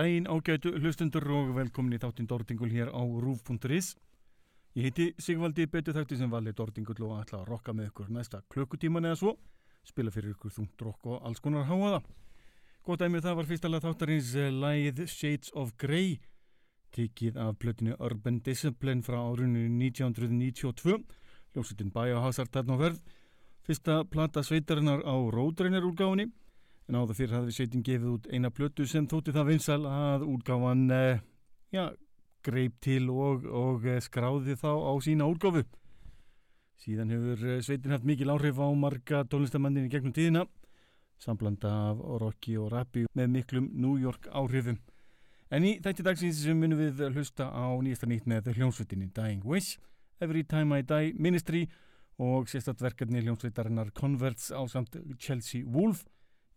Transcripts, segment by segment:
daginn ágætu hlustundur og velkomin í þáttinn Dordingul hér á rúf.is. Ég heiti Sigvaldi betur þætti sem vali Dordingul og ætla að rokka með ykkur næsta klukkutíman eða svo. Spila fyrir ykkur þungt rokk og alls konar háaða. Góð dæmið það var fyrstalega þáttarins lægið Shades of Grey, tikið af blötinu Urban Discipline frá árunni 1992, ljósitinn Biohazard þarna á verð. Fyrsta plata sveitarinnar á Ródreiner úrgáfinni en áður fyrir hafði sveitin gefið út eina blötu sem þótti það vinsal að útgáfan eh, já, greip til og, og eh, skráði þá á sína útgáfu. Síðan hefur eh, sveitin haft mikil áhrif á marga tónlistamanninu gegnum tíðina, samblanda af rocki og rappi með miklum New York áhrifum. En í þætti dagsins sem munum við hlusta á nýjasta nýtt með hljómsveitinni Dying Wish, Every Time I Die Ministry og sérstatt verkefni hljómsveitarinnar Converts á samt Chelsea Wolf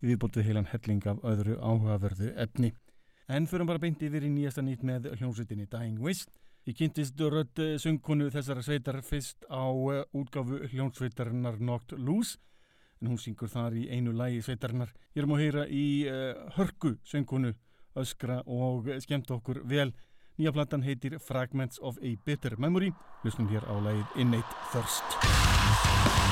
viðbútið heilan helling af öðru áhugaverðu efni. En förum bara beint yfir í nýjasta nýtt með hljómsveitinni Dying Wish. Ég kynntist rödd söngkonu þessara sveitar fyrst á eh, útgáfu hljómsveitarinnar Knocked Loose en hún syngur þar í einu lægi sveitarinnar. Ég er um að heyra í uh, hörku söngkonu öskra og skemmt okkur vel. Nýja platan heitir Fragments of a Bitter Memory. Lustum hér á lægið Innate Thirst.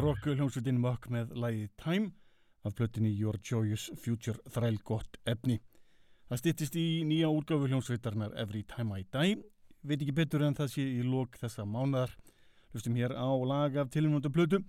Rock hljómsveitin Muck með lægið Time af plötinni Your Joyous Future þræl gott efni. Það stittist í nýja útgáfu hljómsveitarnar Every Time I Die. Veit ekki betur en það sé í lok þessa mánadar. Hlustum hér á lag af tilumvöndu plötu.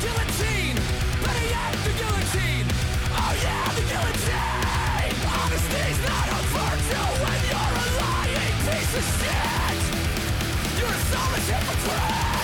guillotine. The guillotine. Oh yeah, the guillotine. Honesty's not a virtue when you're a lying piece of shit. You're a.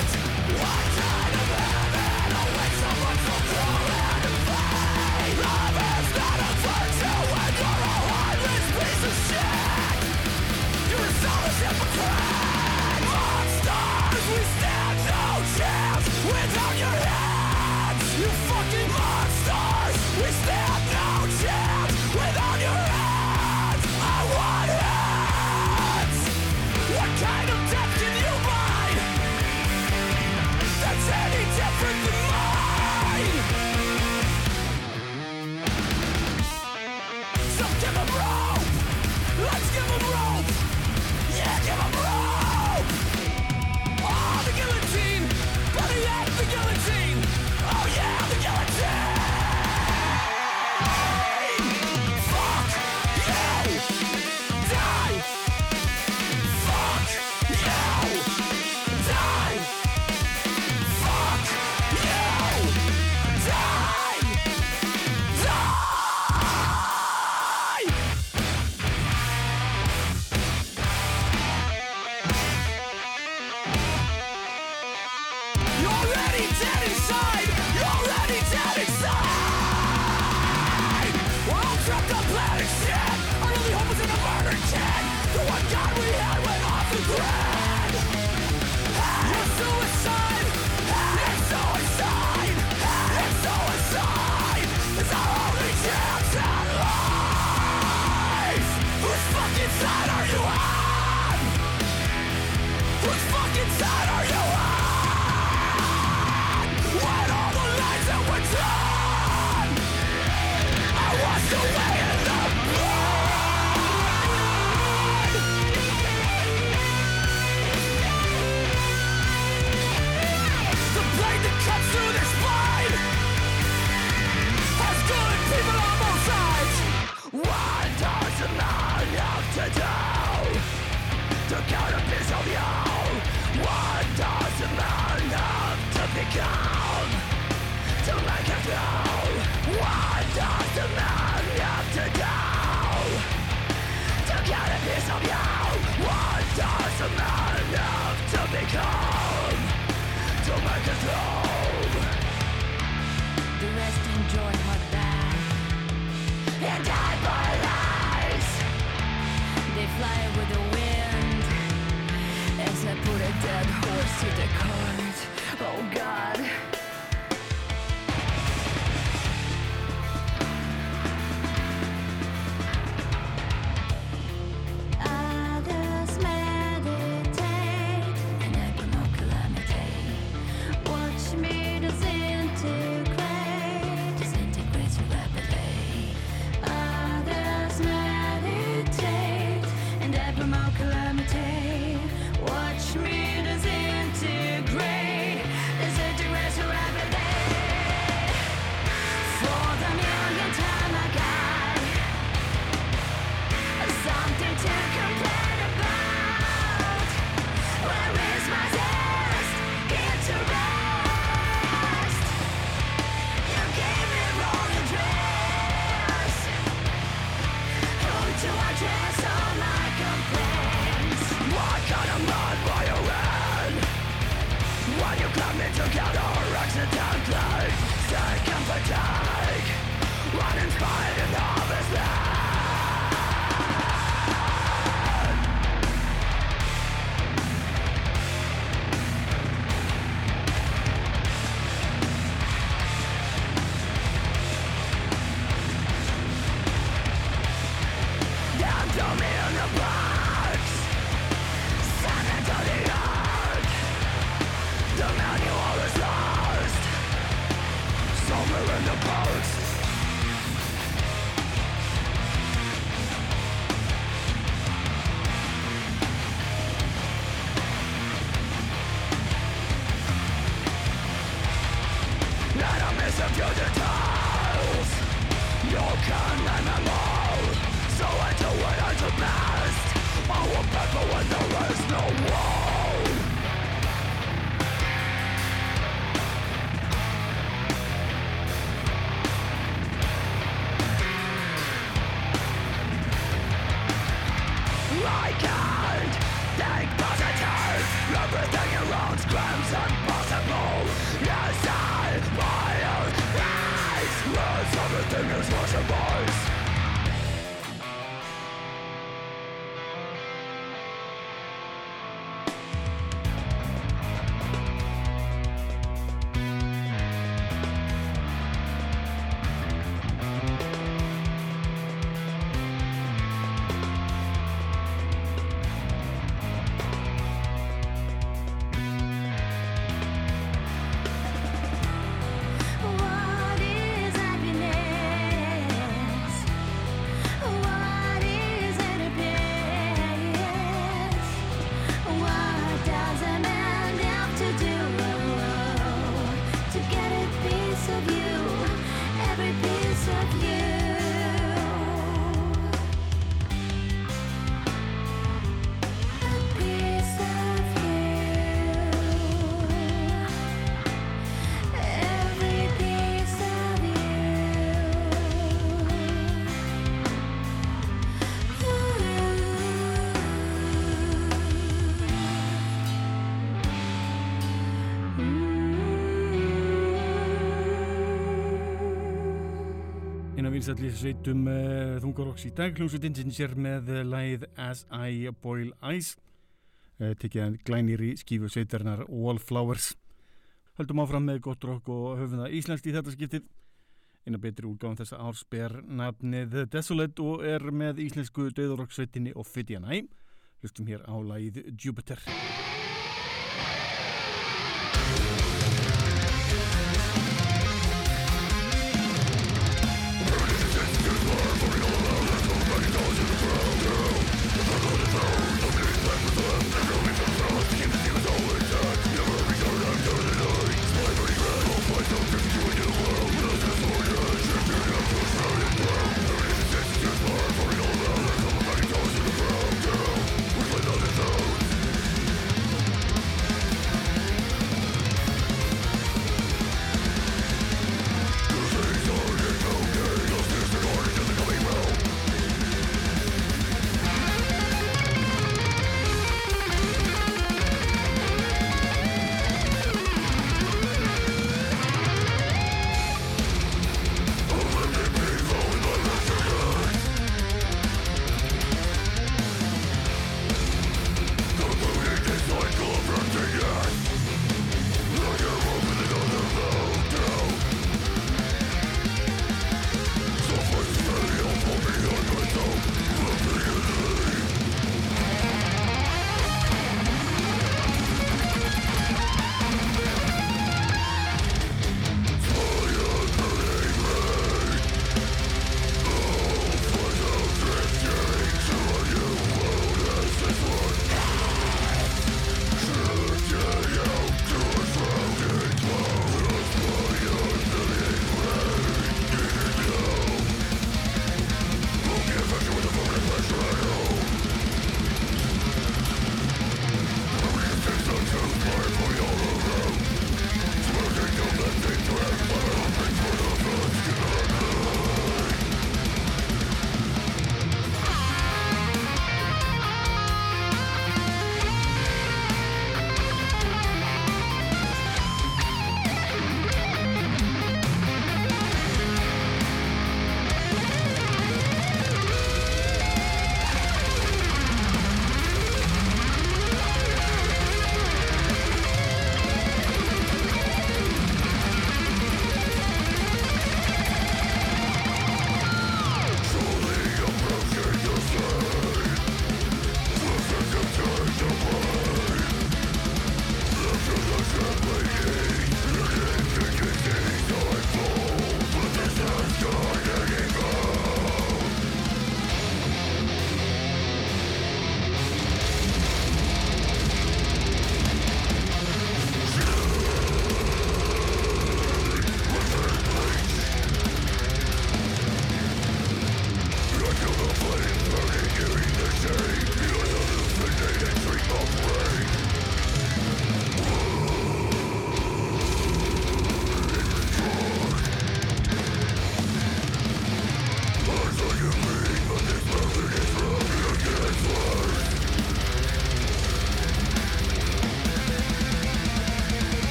man to become To make home The rest And lies They fly with the wind As I put a dead horse to the cart Oh God. Vinsætli sveitum uh, þungarokks í dag. Hljómsveitin sem sér með læð As I Boil Ice uh, tekið glænir í skífu sveitarinnar Wallflowers. Höldum áfram með gott rock og höfum það íslenskt í þetta skiptið. Eina betri úrgáðan þess að ársper nafnið Desolate og er með íslensku döðurokk sveitinni og Fidjanæ hlustum hér á læð Jupiter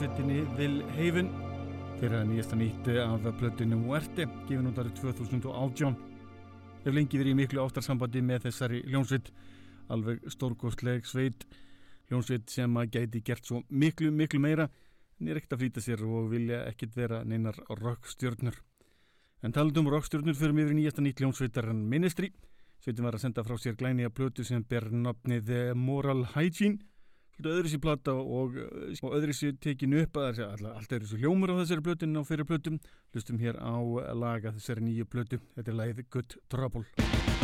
hljómsveitinni Vil Heifin fyrir að nýjasta nýtt af plötunni Muerte gefin út árið 2018 Hef lengi verið í miklu ástarsambandi með þessari hljómsveit. Alveg stórgóðsleg sveit. Hljómsveit sem að gæti gert svo miklu miklu meira en er ekkert að flýta sér og vilja ekkert vera neinar rockstjörnur. En talandum rockstjörnur fyrir mig yfir nýjasta nýtt hljómsveitar Ministry. Sveitin var að senda frá sér glæni að plötu sem ber nafnið Moral Hygiene öðru sér platta og, og öðru sér tekinu upp að allt öðru sér hljómur á þessari plötun og fyrir plötum. Hlustum hér á laga þessari nýju plötu. Þetta er lagið Good Trouble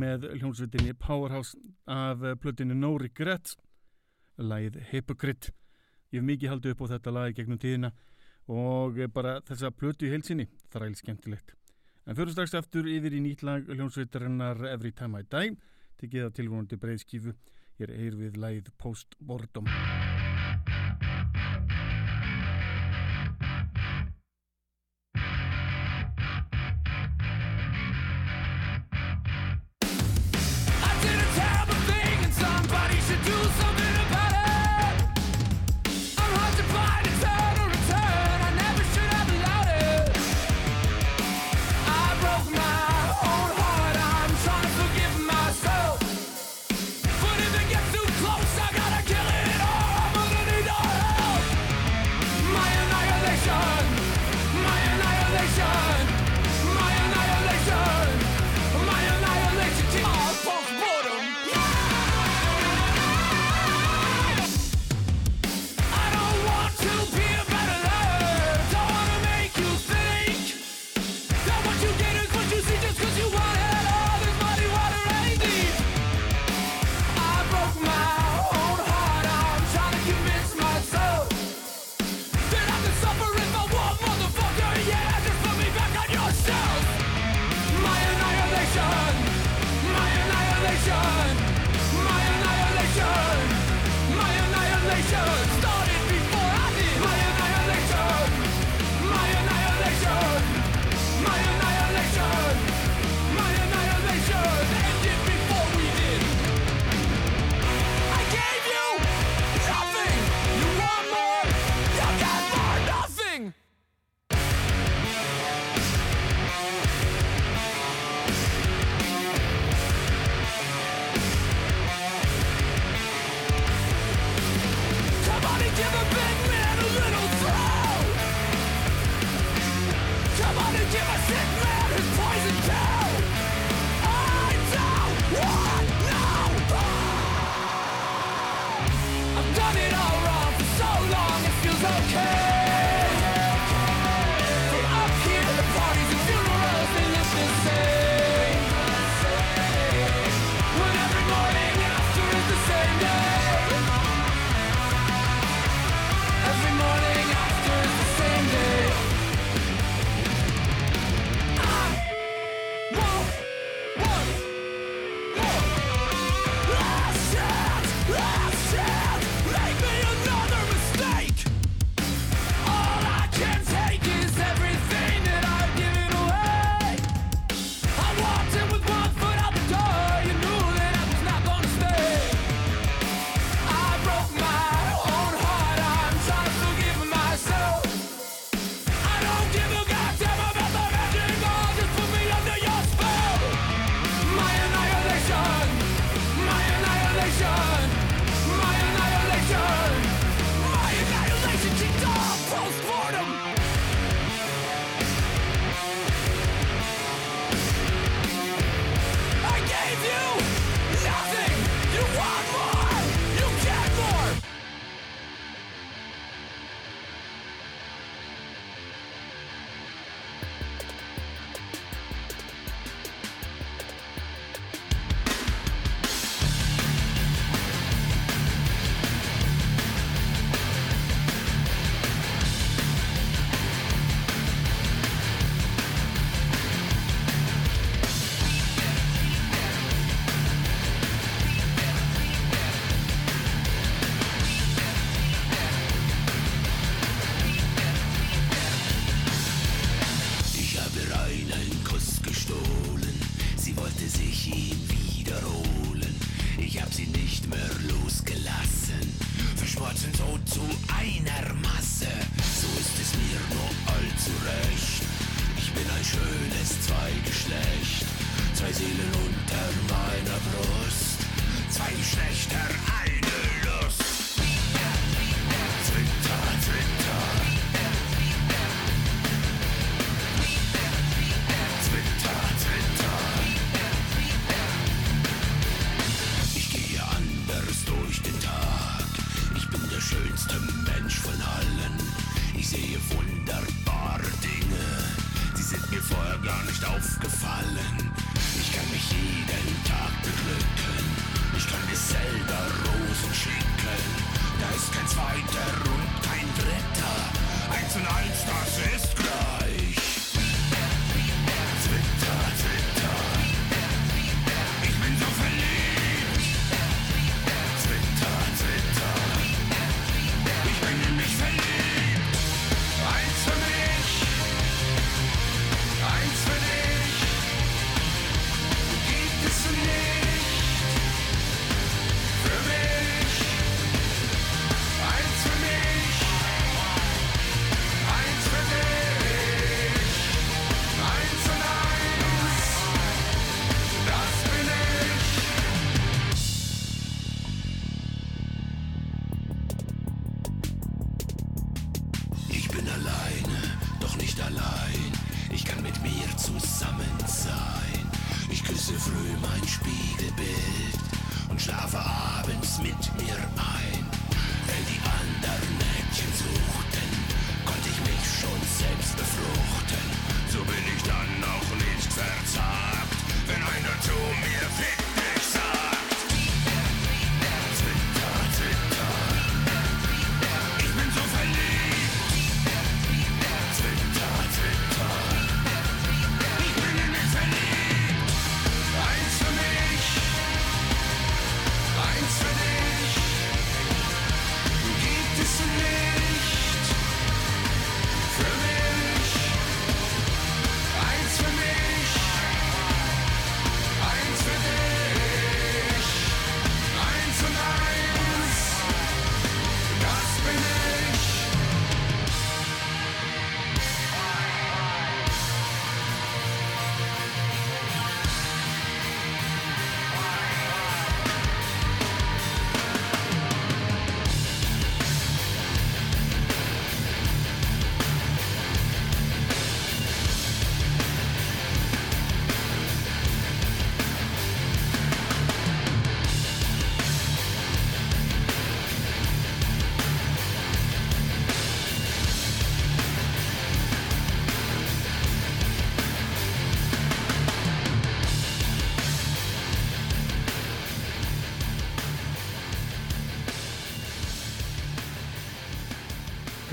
með hljómsveitinni Powerhouse af plötinu No Regret lagið Hypocrite. Ég hef mikið haldið upp á þetta lagi gegnum tíðina og bara þessa plötu í heilsinni þræl skemmtilegt. En fyrir strax aftur yfir í nýtt lag hljómsveitarinnar Every Time I Die tekið að tilvonandi breyðskifu ég er eir við lagið Post Boredom do something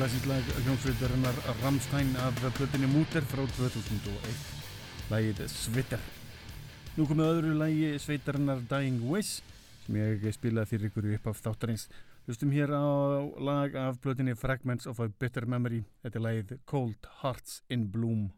Klassíklag hljómsveitarinnar Ramstein af blöðinni Múter frá 2001 Lægið Svitter Nú komið öðru lægi sveitarinnar Dying Wish sem ég spilaði fyrir ykkur upp af þáttarins. Hlustum hér á lag af blöðinni Fragments of a Bitter Memory. Þetta er lægið Cold Hearts in Bloom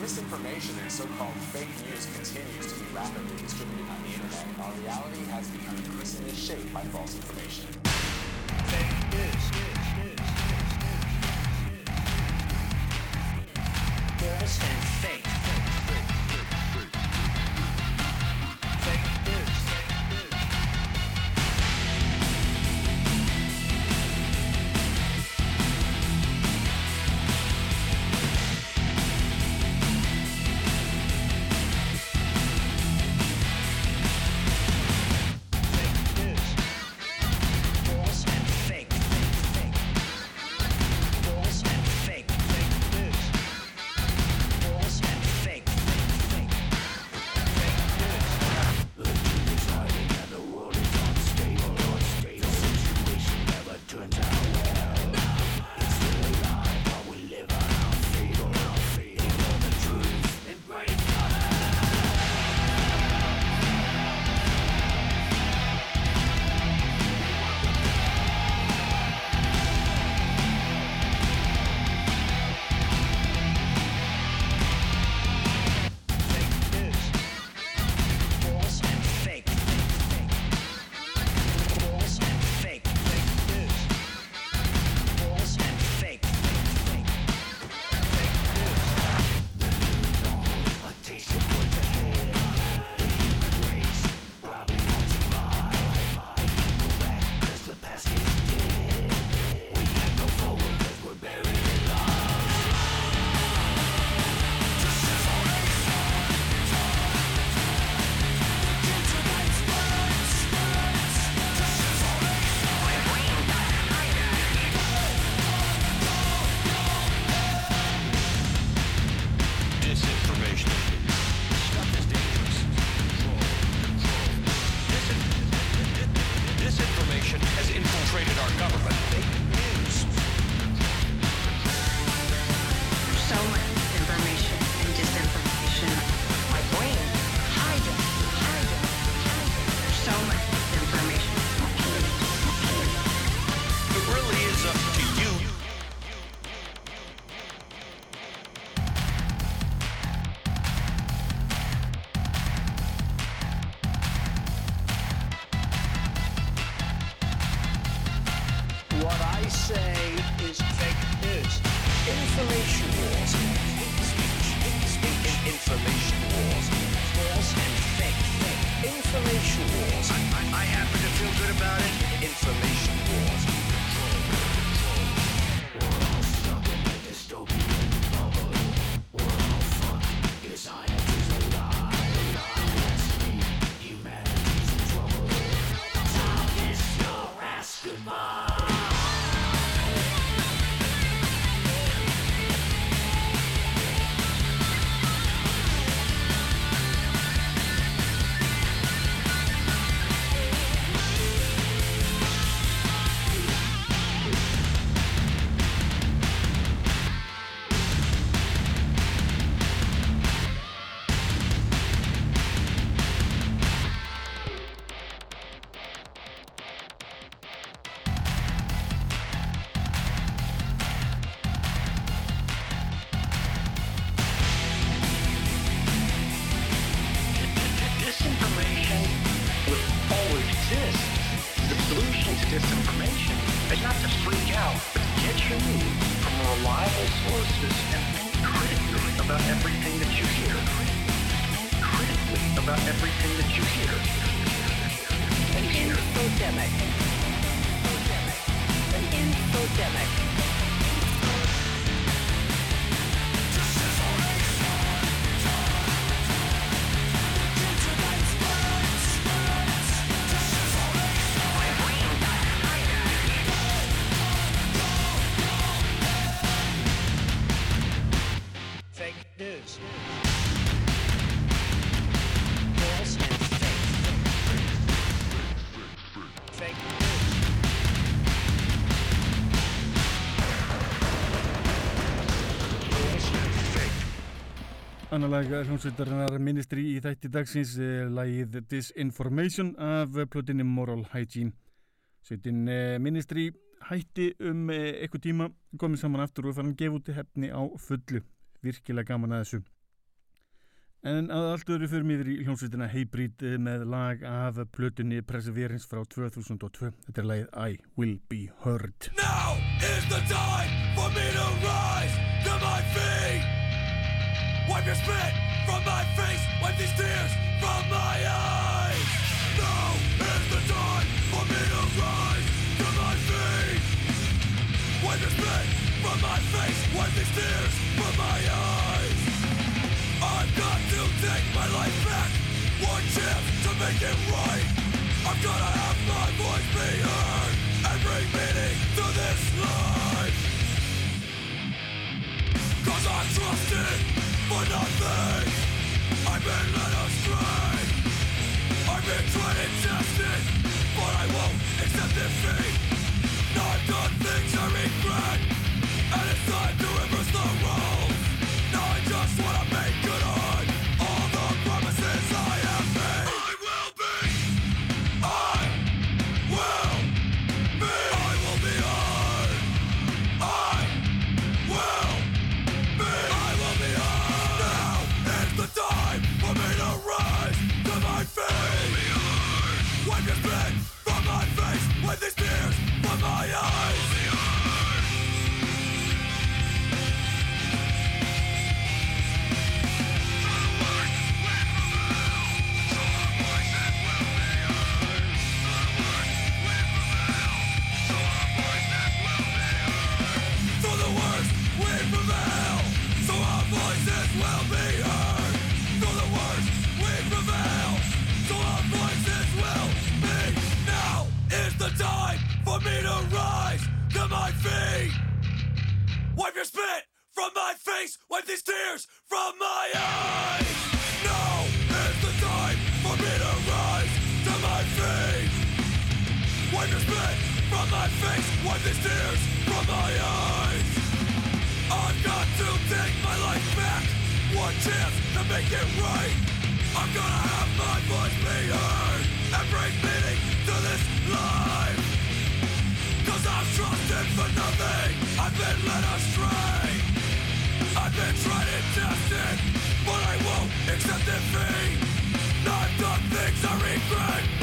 Misinformation and so-called fake news continues to be rapidly distributed on the internet, our reality has become increasingly shaped by false information. Fake news. news, news, news You're listening Anna lag hljómsveitarinnar ministri í þætti dagsins eh, lagið Disinformation af plötinni Moral Hygiene. Sveitin eh, ministri hætti um eh, eitthvað tíma komið saman aftur og fann hann gefa út hefni á fullu, virkilega gaman að þessu. En að allt öðru fyrir miður í hljómsveitina Hybrid með lag af plötinni Perseverance frá 2002 Þetta er lagið I Will Be Heard. Now is the time for me to rise to my feet. Wipe your spit from my face, wipe these tears from my eyes. Now is the time for me to rise to my feet. Wipe your spit from my face, wipe these tears from my eyes. I've got to take my life back, one chance to make it right. I've gotta have my voice be heard and bring meaning to this life. Cause I trusted for nothing. I've been led astray. I've been tried and tested, but I won't accept defeat. I've done things I regret, and it's wipe these tears from my eyes. Now is the time for me to rise to my feet. Wipe your spit from my face, wipe these tears from my eyes. I've got to take my life back, one chance to make it right. I'm gonna have my voice be heard and bring meaning to this life. Cause I've trusted for nothing, I've been led astray. But I won't accept defeat. I've done things I regret,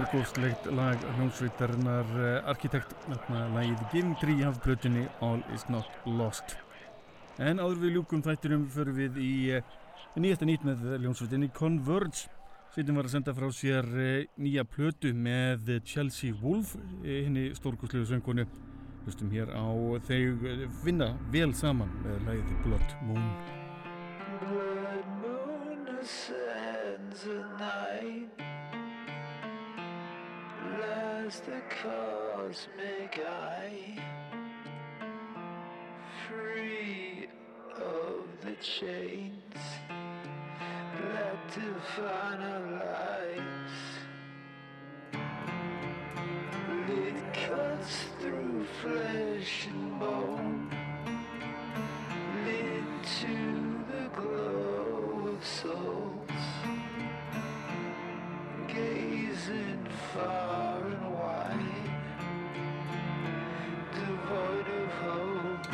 stórgóðslegt lag hljómsveitarinnar uh, Arkitekt, lagið Tree af blötunni All is not lost. En áður við ljúkum þættinum fyrir við í uh, nýjasta nýtt með hljómsveitinni Converge. Sveitin var að senda frá sér uh, nýja plötu með Chelsea Wolf, henni stórgóðslegu söngunu. Hlustum hér á þau uh, vinna vel saman með lagið Blood Moon. Blood moon ascends at night. Last the cosmic eye. Free of the chains that define our lives. It cuts through flesh and bone into the glow of souls, gazing far and wide, devoid of hope.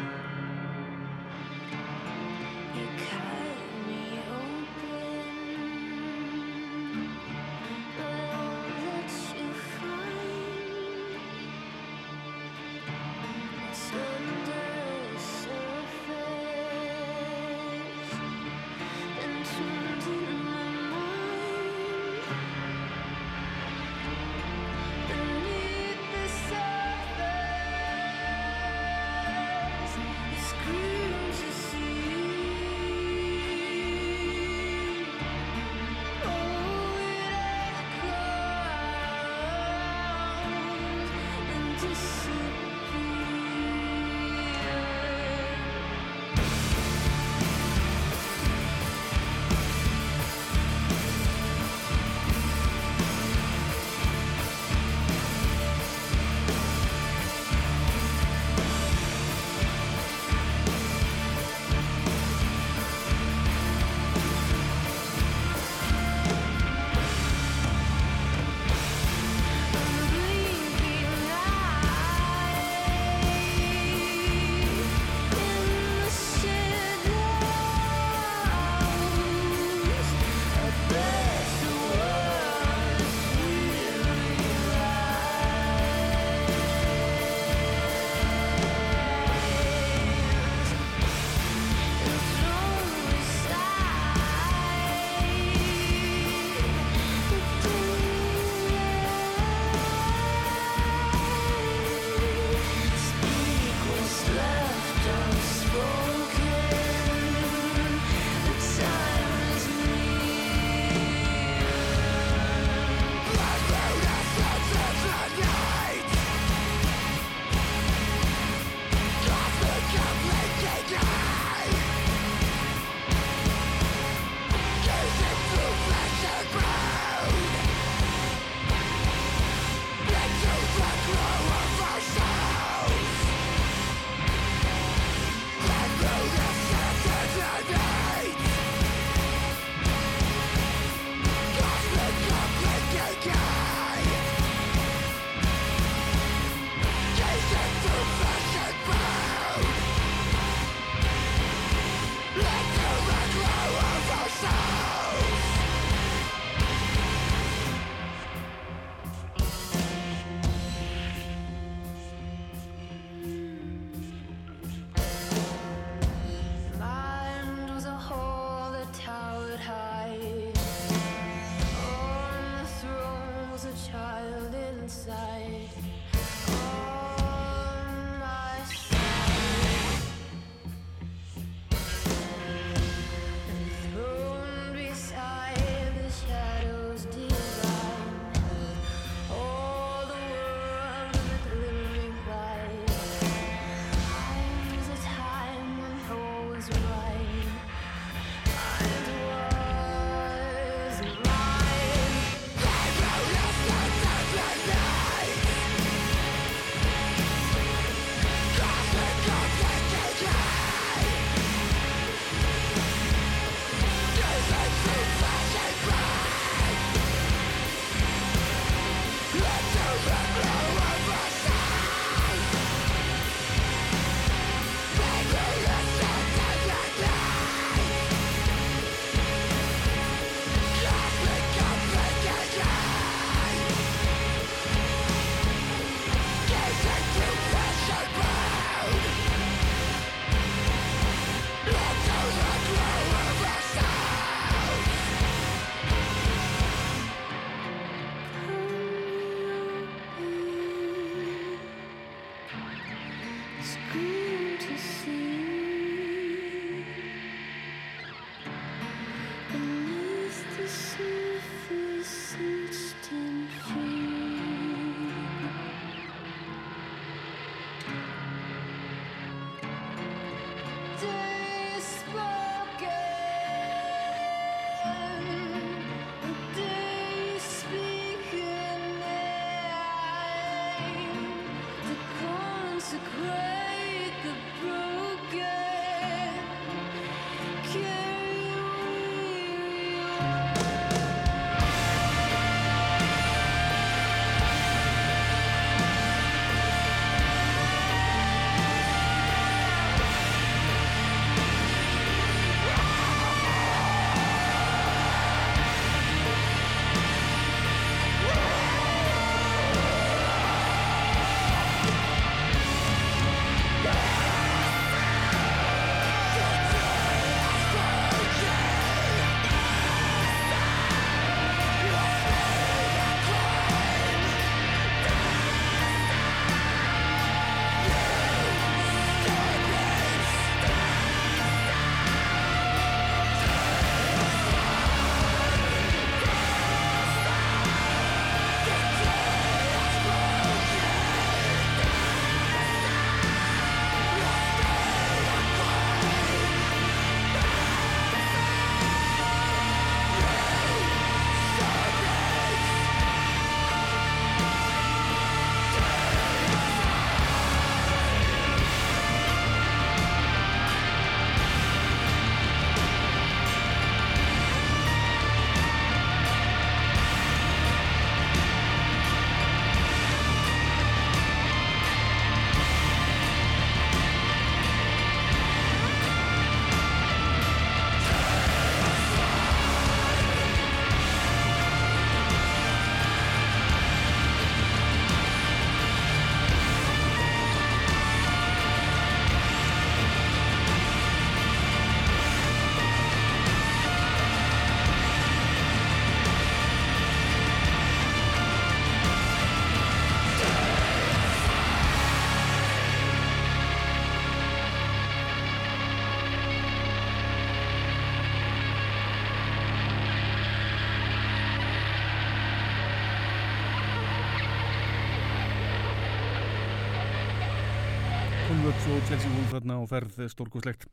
Þarna og ferð stórkoslegt.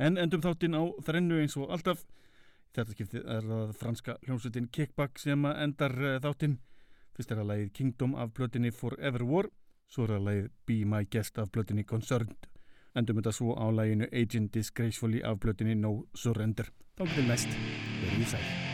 En endum þáttinn á þrennu eins og alltaf. Þetta skiptið er það franska hljómsveitin Kickback sem endar uh, þáttinn. Fyrst er það lagið Kingdom af blötinni Forever War, svo er það lagið Be My Guest af blötinni Concerned. Endum þetta svo á laginu Agent Disgracefully af blötinni No Surrender. Þá til næst, verðið sæl.